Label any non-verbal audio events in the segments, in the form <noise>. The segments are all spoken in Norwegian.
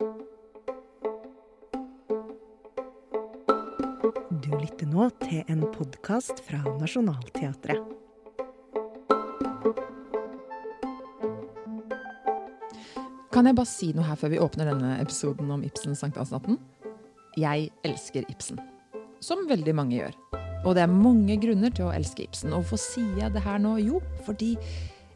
Du lytter nå til en podkast fra Nationaltheatret. Kan jeg bare si noe her før vi åpner denne episoden om Ibsen sankthansnatten? Jeg elsker Ibsen. Som veldig mange gjør. Og det er mange grunner til å elske Ibsen. Og hvorfor sier jeg det her nå? Jo, fordi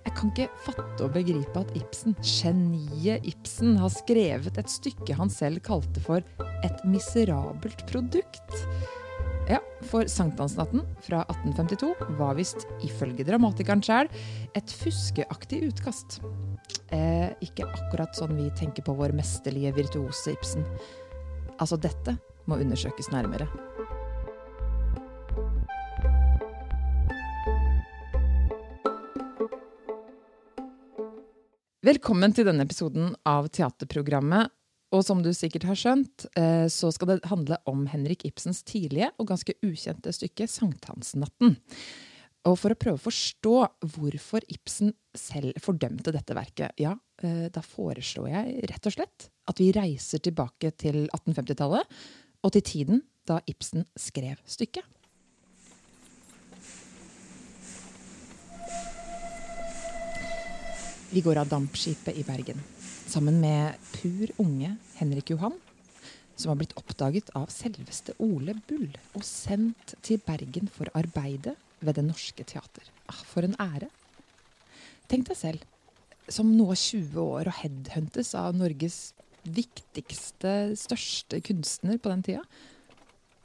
jeg kan ikke fatte og begripe at Ibsen, geniet Ibsen, har skrevet et stykke han selv kalte for et miserabelt produkt. Ja, for sankthansnatten fra 1852 var visst, ifølge dramatikeren sjæl, et fuskeaktig utkast. Eh, ikke akkurat sånn vi tenker på vår mesterlige virtuose Ibsen. Altså, dette må undersøkes nærmere. Velkommen til denne episoden av teaterprogrammet. Og som du sikkert har skjønt, eh, så skal det handle om Henrik Ibsens tidlige og ganske ukjente stykke 'Sankthansnatten'. Og for å prøve å forstå hvorfor Ibsen selv fordømte dette verket, ja, eh, da foreslår jeg rett og slett at vi reiser tilbake til 1850-tallet, og til tiden da Ibsen skrev stykket. Vi går av dampskipet i Bergen sammen med pur unge Henrik Johan, som har blitt oppdaget av selveste Ole Bull og sendt til Bergen for arbeidet ved Det Norske Teater. Ah, for en ære! Tenk deg selv, som nå 20 år og headhuntes av Norges viktigste, største kunstner på den tida.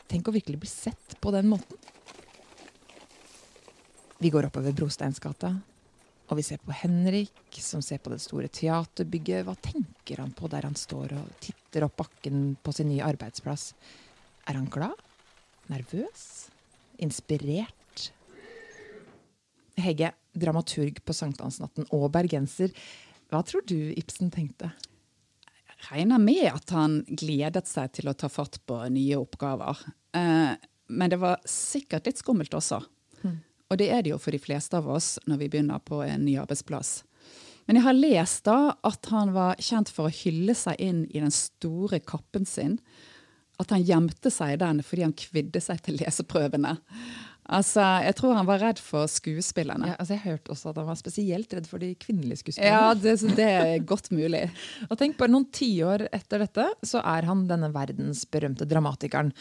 Tenk å virkelig bli sett på den måten. Vi går oppover Brosteinsgata, og vi ser på Henrik, som ser på det store teaterbygget. Hva tenker han på der han står og titter opp bakken på sin nye arbeidsplass? Er han glad? Nervøs? Inspirert? Hegge, dramaturg på sankthansnatten og bergenser. Hva tror du Ibsen tenkte? Jeg regner med at han gledet seg til å ta fatt på nye oppgaver. Eh, men det var sikkert litt skummelt også. Og det er det jo for de fleste av oss når vi begynner på en ny arbeidsplass. Men jeg har lest da at han var kjent for å hylle seg inn i den store kappen sin. At han gjemte seg i den fordi han kvidde seg til leseprøvene. Altså, Jeg tror han var redd for skuespillerne. Ja, altså jeg hørte også at han var spesielt redd for de kvinnelige skuespillerne. Ja, det, det er godt mulig. <laughs> og tenk Bare noen tiår etter dette så er han denne verdensberømte dramatikeren.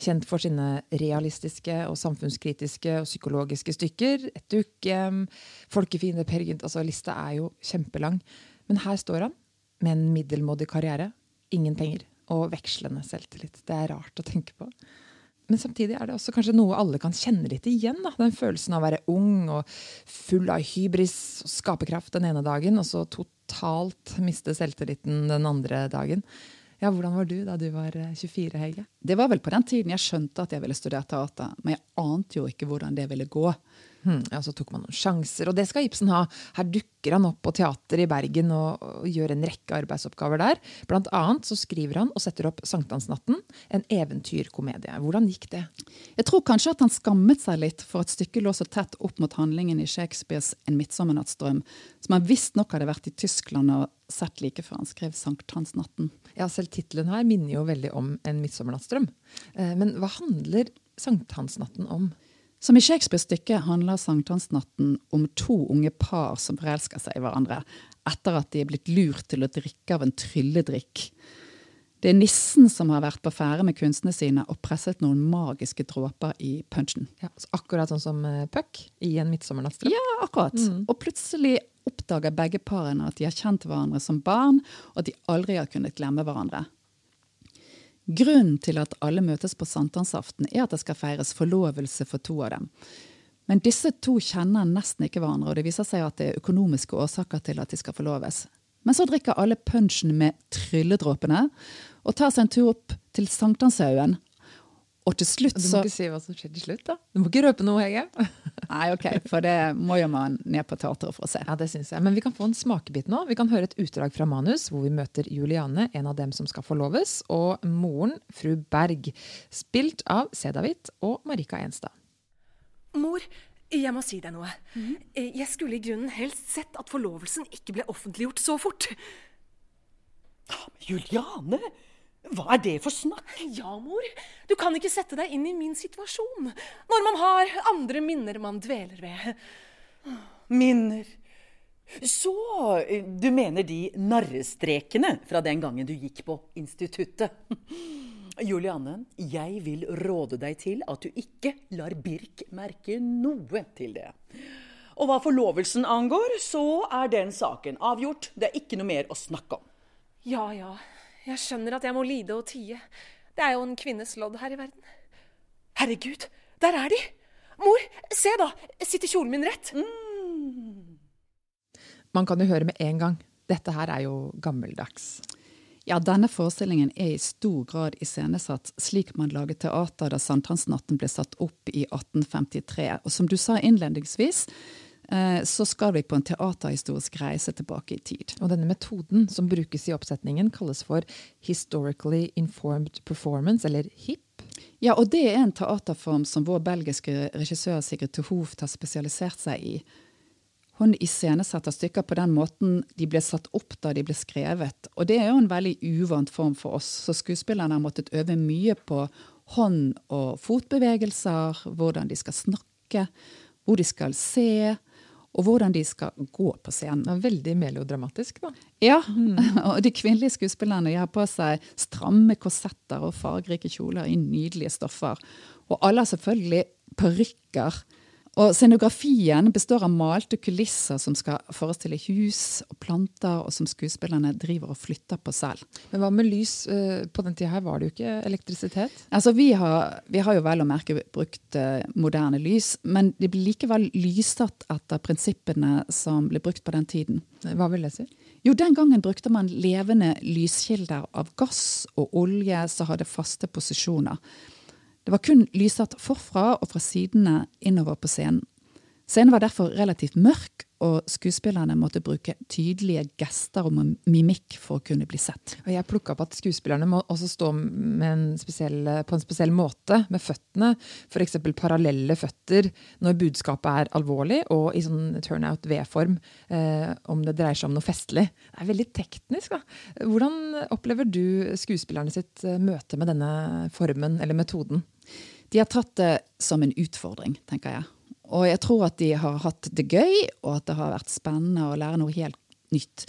Kjent for sine realistiske og samfunnskritiske og psykologiske stykker. Et dukkehjem, folkefiende, Per Gynt altså Lista er jo kjempelang. Men her står han med en middelmådig karriere, ingen penger og vekslende selvtillit. Det er rart å tenke på. Men samtidig er det også kanskje noe alle kan kjenne litt igjen. Da. Den følelsen av å være ung og full av hybris og skaperkraft den ene dagen, og så totalt miste selvtilliten den andre dagen. Ja, Hvordan var du da du var 24, eh, Hege? Det var vel på den tiden jeg skjønte at jeg ville studere teater. Men jeg ante jo ikke hvordan det ville gå. Hmm, ja, Så tok man noen sjanser, og det skal Ibsen ha. Her dukker han opp på teater i Bergen og, og gjør en rekke arbeidsoppgaver der. Blant annet så skriver han og setter opp 'Sankthansnatten', en eventyrkomedie. Hvordan gikk det? Jeg tror kanskje at han skammet seg litt for at stykket lå så tett opp mot handlingen i Shakespeares 'En midtsommernattsdrøm', som han visstnok hadde vært i Tyskland og sett like før han skrev 'Sankthansnatten'. Ja, selv tittelen her minner jo veldig om 'En midtsommernattsdrøm'. Eh, men hva handler Sankthansnatten om? Som i Shakespeares stykke handler sankthansnatten om to unge par som forelsker seg i hverandre etter at de er blitt lurt til å drikke av en trylledrikk. Det er nissen som har vært på ferde med kunstene sine og presset noen magiske dråper i punchen. Ja, akkurat sånn som eh, Puck i En midtsommernattsdrøm? Ja, akkurat. Mm. Og plutselig oppdager begge parene at de har kjent hverandre som barn, og at de aldri har kunnet glemme hverandre. Grunnen til at alle møtes på sankthansaften, er at det skal feires forlovelse for to av dem. Men disse to kjenner nesten ikke hverandre, og det viser seg at det er økonomiske årsaker til at de skal forloves. Men så drikker alle punsjen med trylledråpene og tar seg en tur opp til Sankthanshaugen og til slutt så Du må ikke si hva som skjer til slutt, da. Du må ikke røpe noe, Hege. <laughs> Nei, ok, for det må jo man ned på teateret for å se. Ja, det synes jeg. Men vi kan få en smakebit nå. Vi kan høre et utdrag fra manus hvor vi møter Juliane, en av dem som skal forloves, og moren, fru Berg. Spilt av Sedavit og Marika Enstad. Mor, jeg må si deg noe. Mm. Jeg skulle i grunnen helst sett at forlovelsen ikke ble offentliggjort så fort. Men Juliane, hva er det for snakk? Ja, mor. Du kan ikke sette deg inn i min situasjon når man har andre minner man dveler ved. Minner. Så eh, du mener de narrestrekene fra den gangen du gikk på instituttet? <laughs> Julianne, jeg vil råde deg til at du ikke lar Birk merke noe til det. Og hva forlovelsen angår, så er den saken avgjort. Det er ikke noe mer å snakke om. Ja, ja. Jeg skjønner at jeg må lide og tie. Det er jo en kvinnes lodd her i verden. Herregud, der er de! Mor, se da! Sitter kjolen min rett? Man kan jo høre med en gang. Dette her er jo gammeldags. Ja, denne forestillingen er i stor grad iscenesatt slik man laget teater da Sankthansnatten ble satt opp i 1853. Og som du sa innledningsvis, så skal vi på en teaterhistorisk reise tilbake i tid. Og denne metoden som brukes i oppsetningen, kalles for Historically Informed Performance, eller HIP. Ja, og det er en teaterform som vår belgiske regissør Sigrid Tuhooft har spesialisert seg i. Hun iscenesetter stykker på den måten de ble satt opp da de ble skrevet. Og det er jo en veldig uvant form for oss, så skuespillerne har måttet øve mye på hånd- og fotbevegelser, hvordan de skal snakke, hvor de skal se, og hvordan de skal gå på scenen. Det er veldig melodramatisk, da. Ja, <laughs> og de kvinnelige skuespillerne de har på seg stramme korsetter og fargerike kjoler i nydelige stoffer. Og alle har selvfølgelig parykker. Og scenografien består av malte kulisser som skal forestille hus og planter, og som skuespillerne driver og flytter på selv. Men hva med lys? Eh, På den tida her var det jo ikke elektrisitet. Altså, vi har, vi har jo vel å merke brukt eh, moderne lys, men de blir likevel lyssatt etter prinsippene som ble brukt på den tiden. Hva vil det si? Jo, den gangen brukte man levende lyskilder av gass og olje som hadde faste posisjoner. Det var kun lyssatt forfra og fra sidene innover på scenen. Scenen var derfor relativt mørk, og skuespillerne måtte bruke tydelige gester og mimikk for å kunne bli sett. Og jeg plukka opp at skuespillerne må også stå med en spesiell, på en spesiell måte med føttene. F.eks. parallelle føtter når budskapet er alvorlig, og i sånn turnout V-form eh, om det dreier seg om noe festlig. Det er veldig teknisk. da. Hvordan opplever du skuespillerne sitt eh, møte med denne formen eller metoden? De har tatt det som en utfordring, tenker jeg. Og jeg tror at de har hatt det gøy, og at det har vært spennende å lære noe helt nytt.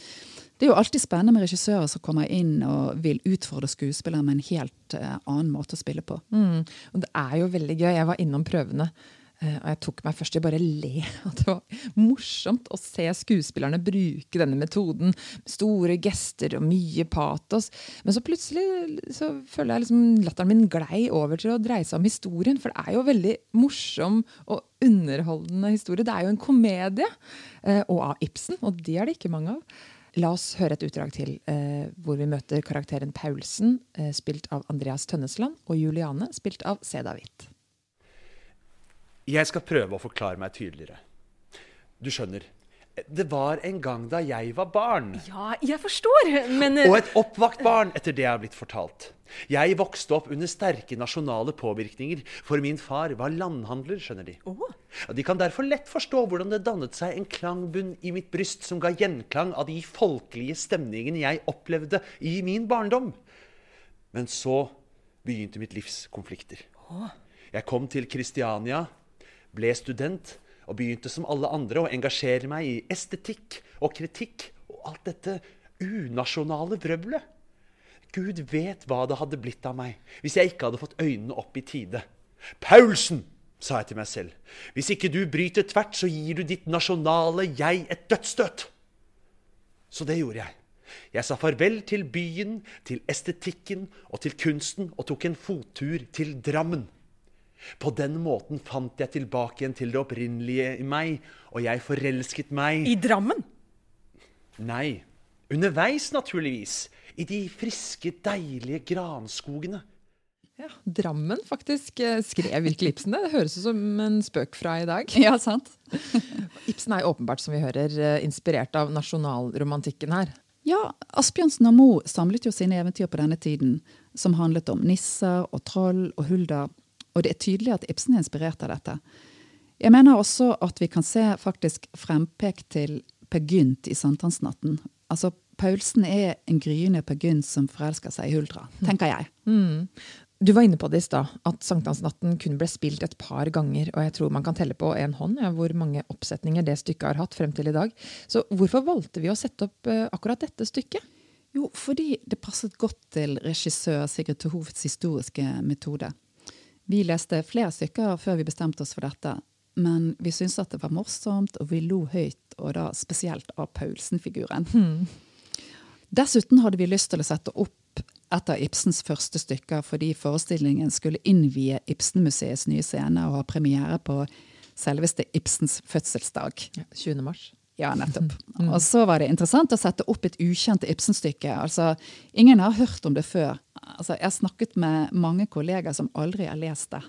Det er jo alltid spennende med regissører som kommer inn og vil utfordre skuespillere med en helt eh, annen måte å spille på. Mm. Og det er jo veldig gøy. Jeg var innom prøvene. Eh, Og jeg tok meg først å bare le. <laughs> At det var morsomt å se skuespillerne bruke denne metoden. Store gester og mye patos. Men så plutselig så føler jeg liksom latteren min glei over til å dreie seg om historien. For det er jo veldig morsom og underholdende historie. Det er jo en komedie. eh, Og av Ibsen, og de er det ikke mange av. La oss høre et utdrag til eh, hvor vi møter karakteren Paulsen, spilt av Andreas Tønnesland, og Juliane, spilt av Seda Hvitt. Jeg skal prøve å forklare meg tydeligere. Du skjønner, det var en gang da jeg var barn. Ja, jeg forstår, men eh, Og et oppvakt barn, etter det jeg har blitt fortalt. Jeg vokste opp under sterke nasjonale påvirkninger, for min far var landhandler, skjønner de. Oh. De kan derfor lett forstå hvordan det dannet seg en klangbunn i mitt bryst som ga gjenklang av de folkelige stemningene jeg opplevde i min barndom. Men så begynte mitt livs konflikter. Jeg kom til Kristiania, ble student og begynte som alle andre å engasjere meg i estetikk og kritikk og alt dette unasjonale vrøvlet. Gud vet hva det hadde blitt av meg hvis jeg ikke hadde fått øynene opp i tide. Paulsen, sa jeg til meg selv, hvis ikke du bryter tvert, så gir du ditt nasjonale jeg et dødsstøt. Så det gjorde jeg. Jeg sa farvel til byen, til estetikken og til kunsten, og tok en fottur til Drammen. På den måten fant jeg tilbake igjen til det opprinnelige i meg, og jeg forelsket meg i Drammen? Nei, underveis naturligvis. I de friske, deilige granskogene. Ja, Drammen faktisk eh, skrev virkelig Ibsen det. Det høres ut som en spøk fra i dag. Ja, sant? <laughs> Ibsen er åpenbart, som vi hører, eh, inspirert av nasjonalromantikken her. Ja, Asbjørnsen og Moe samlet jo sine eventyr på denne tiden, som handlet om nisser og troll og hulder. Og det er tydelig at Ibsen er inspirert av dette. Jeg mener også at vi kan se faktisk frempek til Per Gynt i Sankthansnatten. Altså Paulsen er en gryende Per Gynt som forelsker seg i Huldra, tenker jeg. <laughs> Du var inne på det i stad, at sankthansnatten kun ble spilt et par ganger. Og jeg tror man kan telle på en hånd ja, hvor mange oppsetninger det stykket har hatt frem til i dag. Så hvorfor valgte vi å sette opp eh, akkurat dette stykket? Jo, fordi det passet godt til regissør Sigrid Tohovets historiske metode. Vi leste flere stykker før vi bestemte oss for dette, men vi syntes at det var morsomt, og vi lo høyt, og da spesielt av Paulsen-figuren. <laughs> Dessuten hadde vi lyst til å sette opp et av Ibsens første stykker fordi forestillingen skulle innvie Ibsenmuseets nye scene og ha premiere på selveste Ibsens fødselsdag. Ja, 20. mars. Ja, nettopp. Og så var det interessant å sette opp et ukjent Ibsen-stykke. Altså, ingen har hørt om det før. Altså, jeg har snakket med mange kollegaer som aldri har lest det.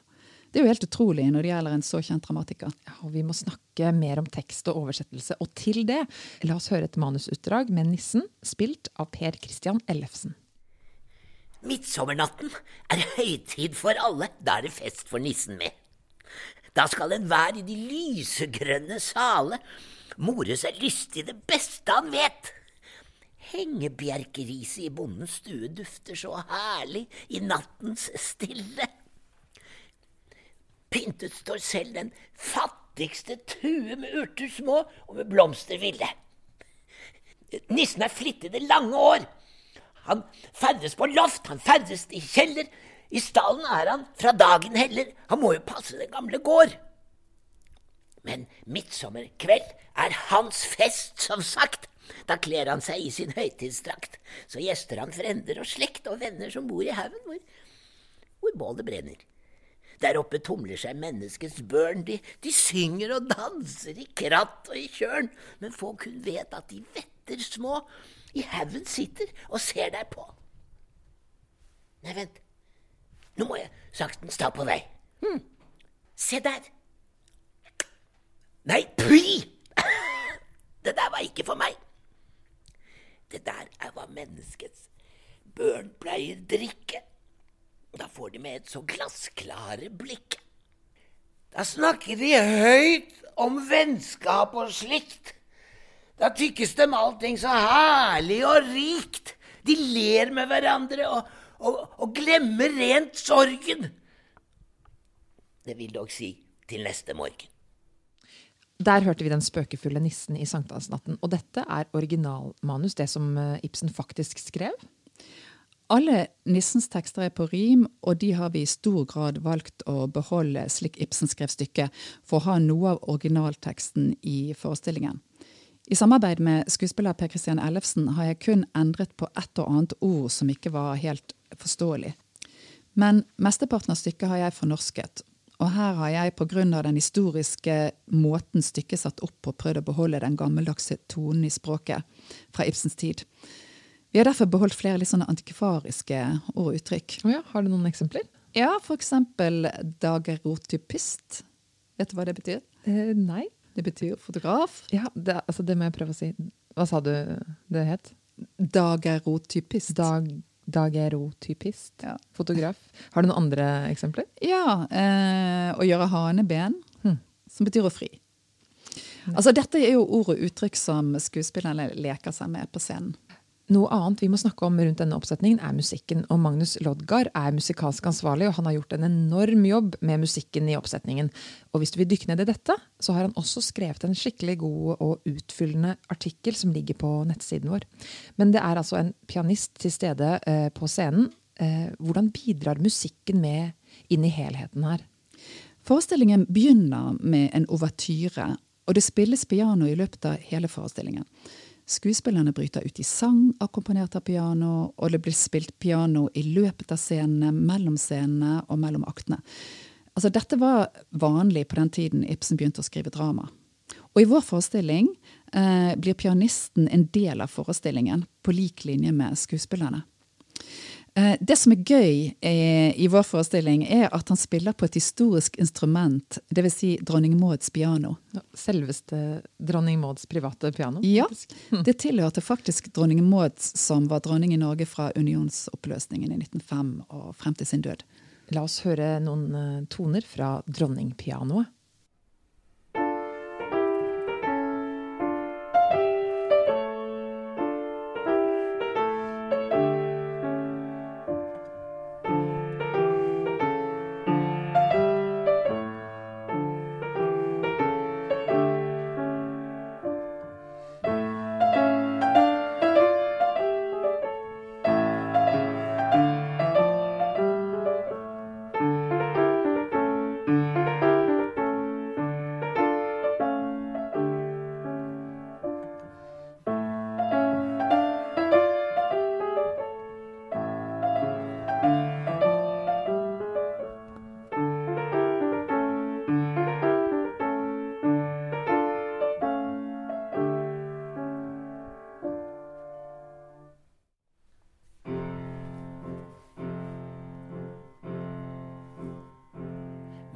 Det er jo helt utrolig når det gjelder en så kjent dramatiker. Ja, og vi må snakke mer om tekst og oversettelse. Og til det, la oss høre et manusutdrag med Nissen, spilt av Per Christian Ellefsen. Midtsommernatten er høytid for alle, da er det fest for nissen med. Da skal enhver i de lysegrønne sale more seg lystig det beste han vet. Hengebjerkeriset i bondens stue dufter så herlig i nattens stille. Pyntet står selv den fattigste tue med urter små og med blomster ville. Nissen er flittig det lange år. Han ferdes på loft, han ferdes i kjeller. I stallen er han fra dagen heller. Han må jo passe den gamle gård. Men midtsommerkveld er hans fest, som sagt. Da kler han seg i sin høytidsdrakt. Så gjester han frender og slekt og venner som bor i haugen hvor, hvor bålet brenner. Der oppe tumler seg menneskets børn. De, de synger og danser i kratt og i kjørn. Men folk kun vet at de vetter små i haugen sitter og ser deg på. Nei, vent. Nå må jeg saktens ta på vei. Hm. Se der. Nei, py! <laughs> Det der var ikke for meg. Det der er hva menneskets børn pleier drikke. Da får de med et så glassklare blikk. Da snakker de høyt om vennskap og slikt. Da tykkes dem allting så herlig og rikt. De ler med hverandre og, og, og glemmer rent sorgen. Det vil dog si til neste morgen. Der hørte vi den spøkefulle nissen i sankthansnatten. Og dette er originalmanus, det som eh, Ibsen faktisk skrev. Alle Nissens tekster er på rim, og de har vi i stor grad valgt å beholde slik Ibsen skrev stykket, for å ha noe av originalteksten i forestillingen. I samarbeid med skuespiller Per Christian Ellefsen har jeg kun endret på ett og annet ord som ikke var helt forståelig. Men mesteparten av stykket har jeg fornorsket, og her har jeg pga. den historiske måten stykket satt opp på, prøvd å beholde den gammeldagse tonen i språket fra Ibsens tid. Vi har derfor beholdt flere litt sånne antikvariske ord og uttrykk. Oh ja, har du noen eksempler? Ja, eksempel dagerotypist. Vet du hva det betyr? Eh, nei. Det betyr fotograf. Ja, det, altså det må jeg prøve å si. Hva sa du det het? Dagerotypist. Dag, dagerotypist. Ja. Fotograf. Har du noen andre eksempler? Ja, eh, å gjøre haneben, hmm. som betyr å fri. Altså, dette er jo ord og uttrykk som skuespillerne leker seg med på scenen. Noe annet vi må snakke om rundt denne oppsetningen, er musikken. Og Magnus Lodgar er musikalsk ansvarlig, og han har gjort en enorm jobb med musikken i oppsetningen. Og hvis du vil dykke ned i dette, så har han også skrevet en skikkelig god og utfyllende artikkel som ligger på nettsiden vår. Men det er altså en pianist til stede eh, på scenen. Eh, hvordan bidrar musikken med inn i helheten her? Forestillingen begynner med en ouvertyre, og det spilles piano i løpet av hele forestillingen. Skuespillerne bryter ut i sang, akkompagnert av piano, og det blir spilt piano i løpet av scenene, mellom scenene og mellom aktene. Altså, dette var vanlig på den tiden Ibsen begynte å skrive drama. Og i vår forestilling eh, blir pianisten en del av forestillingen, på lik linje med skuespillerne. Eh, det som er gøy eh, i vår forestilling, er at han spiller på et historisk instrument, dvs. Si dronning Mauds piano. Selveste dronning Mauds private piano? Ja, <laughs> det tilhørte faktisk dronning Maud, som var dronning i Norge fra unionsoppløsningen i 1905 og frem til sin død. La oss høre noen eh, toner fra dronningpianoet.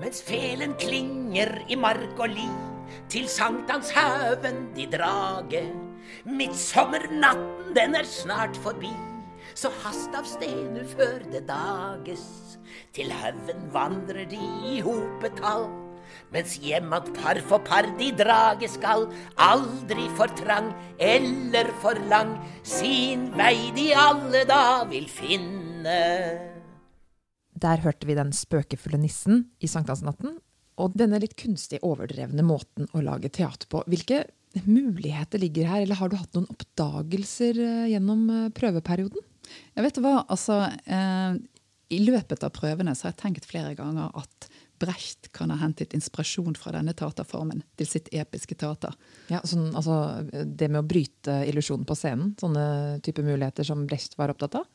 Mens felen klinger i mark og li. Til sankthanshaugen de drage. Midtsommernatten, den er snart forbi. Så hast av sted nu før det dages. Til haugen vandrer de i hopetall. Mens hjem par for par de drage skal, aldri for trang eller for lang, sin vei de alle da vil finne. Der hørte vi den spøkefulle nissen i sankthansnatten, og denne litt kunstig overdrevne måten å lage teater på. Hvilke muligheter ligger her, eller har du hatt noen oppdagelser eh, gjennom eh, prøveperioden? Jeg vet hva, altså eh, I løpet av prøvene så har jeg tenkt flere ganger at Brecht kan ha hentet inspirasjon fra denne teaterformen til sitt episke teater. Ja, sånn, altså, Det med å bryte illusjonen på scenen, sånne type muligheter som Brecht var opptatt av?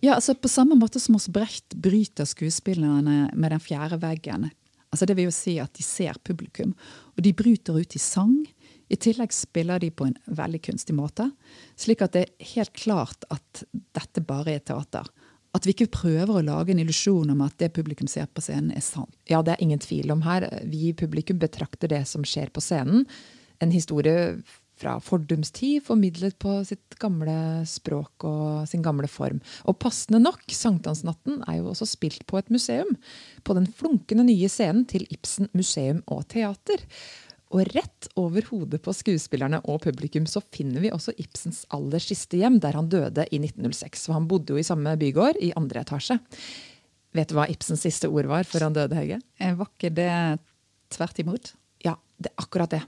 Ja, altså På samme måte som hos Brecht bryter skuespillerne med den fjerde veggen. Altså Det vil jo si at de ser publikum, og de bryter ut i sang. I tillegg spiller de på en veldig kunstig måte, slik at det er helt klart at dette bare er teater. At vi ikke prøver å lage en illusjon om at det publikum ser på scenen, er sant. Ja, det er ingen tvil om her. Vi i publikum betrakter det som skjer på scenen. En historie fra fordums tid, formidlet på sitt gamle språk og sin gamle form. Og passende nok, sankthansnatten er jo også spilt på et museum. På den flunkende nye scenen til Ibsen museum og teater. Og rett over hodet på skuespillerne og publikum så finner vi også Ibsens aller siste hjem, der han døde i 1906. For han bodde jo i samme bygård, i andre etasje. Vet du hva Ibsens siste ord var før han døde, Hege? Eh, var ikke det tvert imot? Ja, det er akkurat det.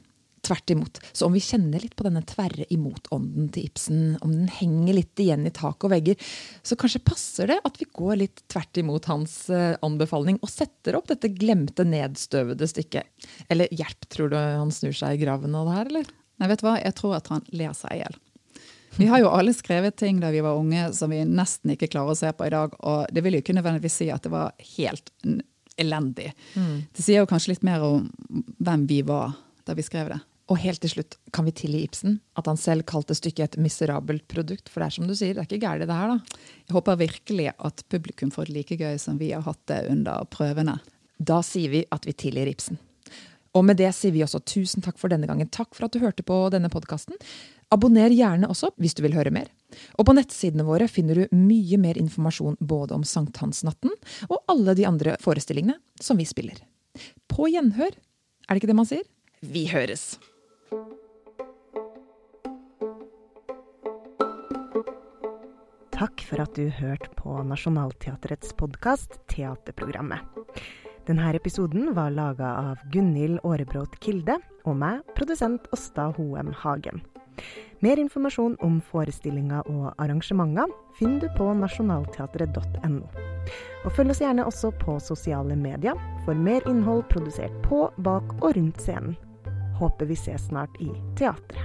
Tvert imot. Så om vi kjenner litt på denne tverre imot-ånden til Ibsen, om den henger litt igjen i tak og vegger, så kanskje passer det at vi går litt tvert imot hans eh, anbefaling og setter opp dette glemte, nedstøvede stykket. Eller hjelp, tror du han snur seg i graven av det her, eller? Nei, vet du hva? Jeg tror at han ler seg i hjel. Vi har jo alle skrevet ting da vi var unge som vi nesten ikke klarer å se på i dag. Og det vil jo ikke nødvendigvis si at det var helt elendig. Mm. Det sier jo kanskje litt mer om hvem vi var da vi skrev det. Og helt til slutt, kan vi tilgi Ibsen at han selv kalte stykket et miserabelt produkt? For det er som du sier, det er ikke gærent det her, da. Jeg håper virkelig at publikum får det like gøy som vi har hatt det under prøvene. Da sier vi at vi tilgir Ibsen. Og med det sier vi også tusen takk for denne gangen. Takk for at du hørte på denne podkasten. Abonner gjerne også hvis du vil høre mer. Og på nettsidene våre finner du mye mer informasjon både om sankthansnatten og alle de andre forestillingene som vi spiller. På gjenhør, er det ikke det man sier? Vi høres! Takk for at du hørte på Nationaltheatrets podkast Teaterprogrammet. Denne episoden var laga av Gunhild Aarebrot Kilde og meg, produsent Åsta Hoem Hagen. Mer informasjon om forestillinger og arrangementer finner du på nasjonalteatret.no. Og følg oss gjerne også på sosiale medier for mer innhold produsert på, bak og rundt scenen. Håper vi ses snart i teatret.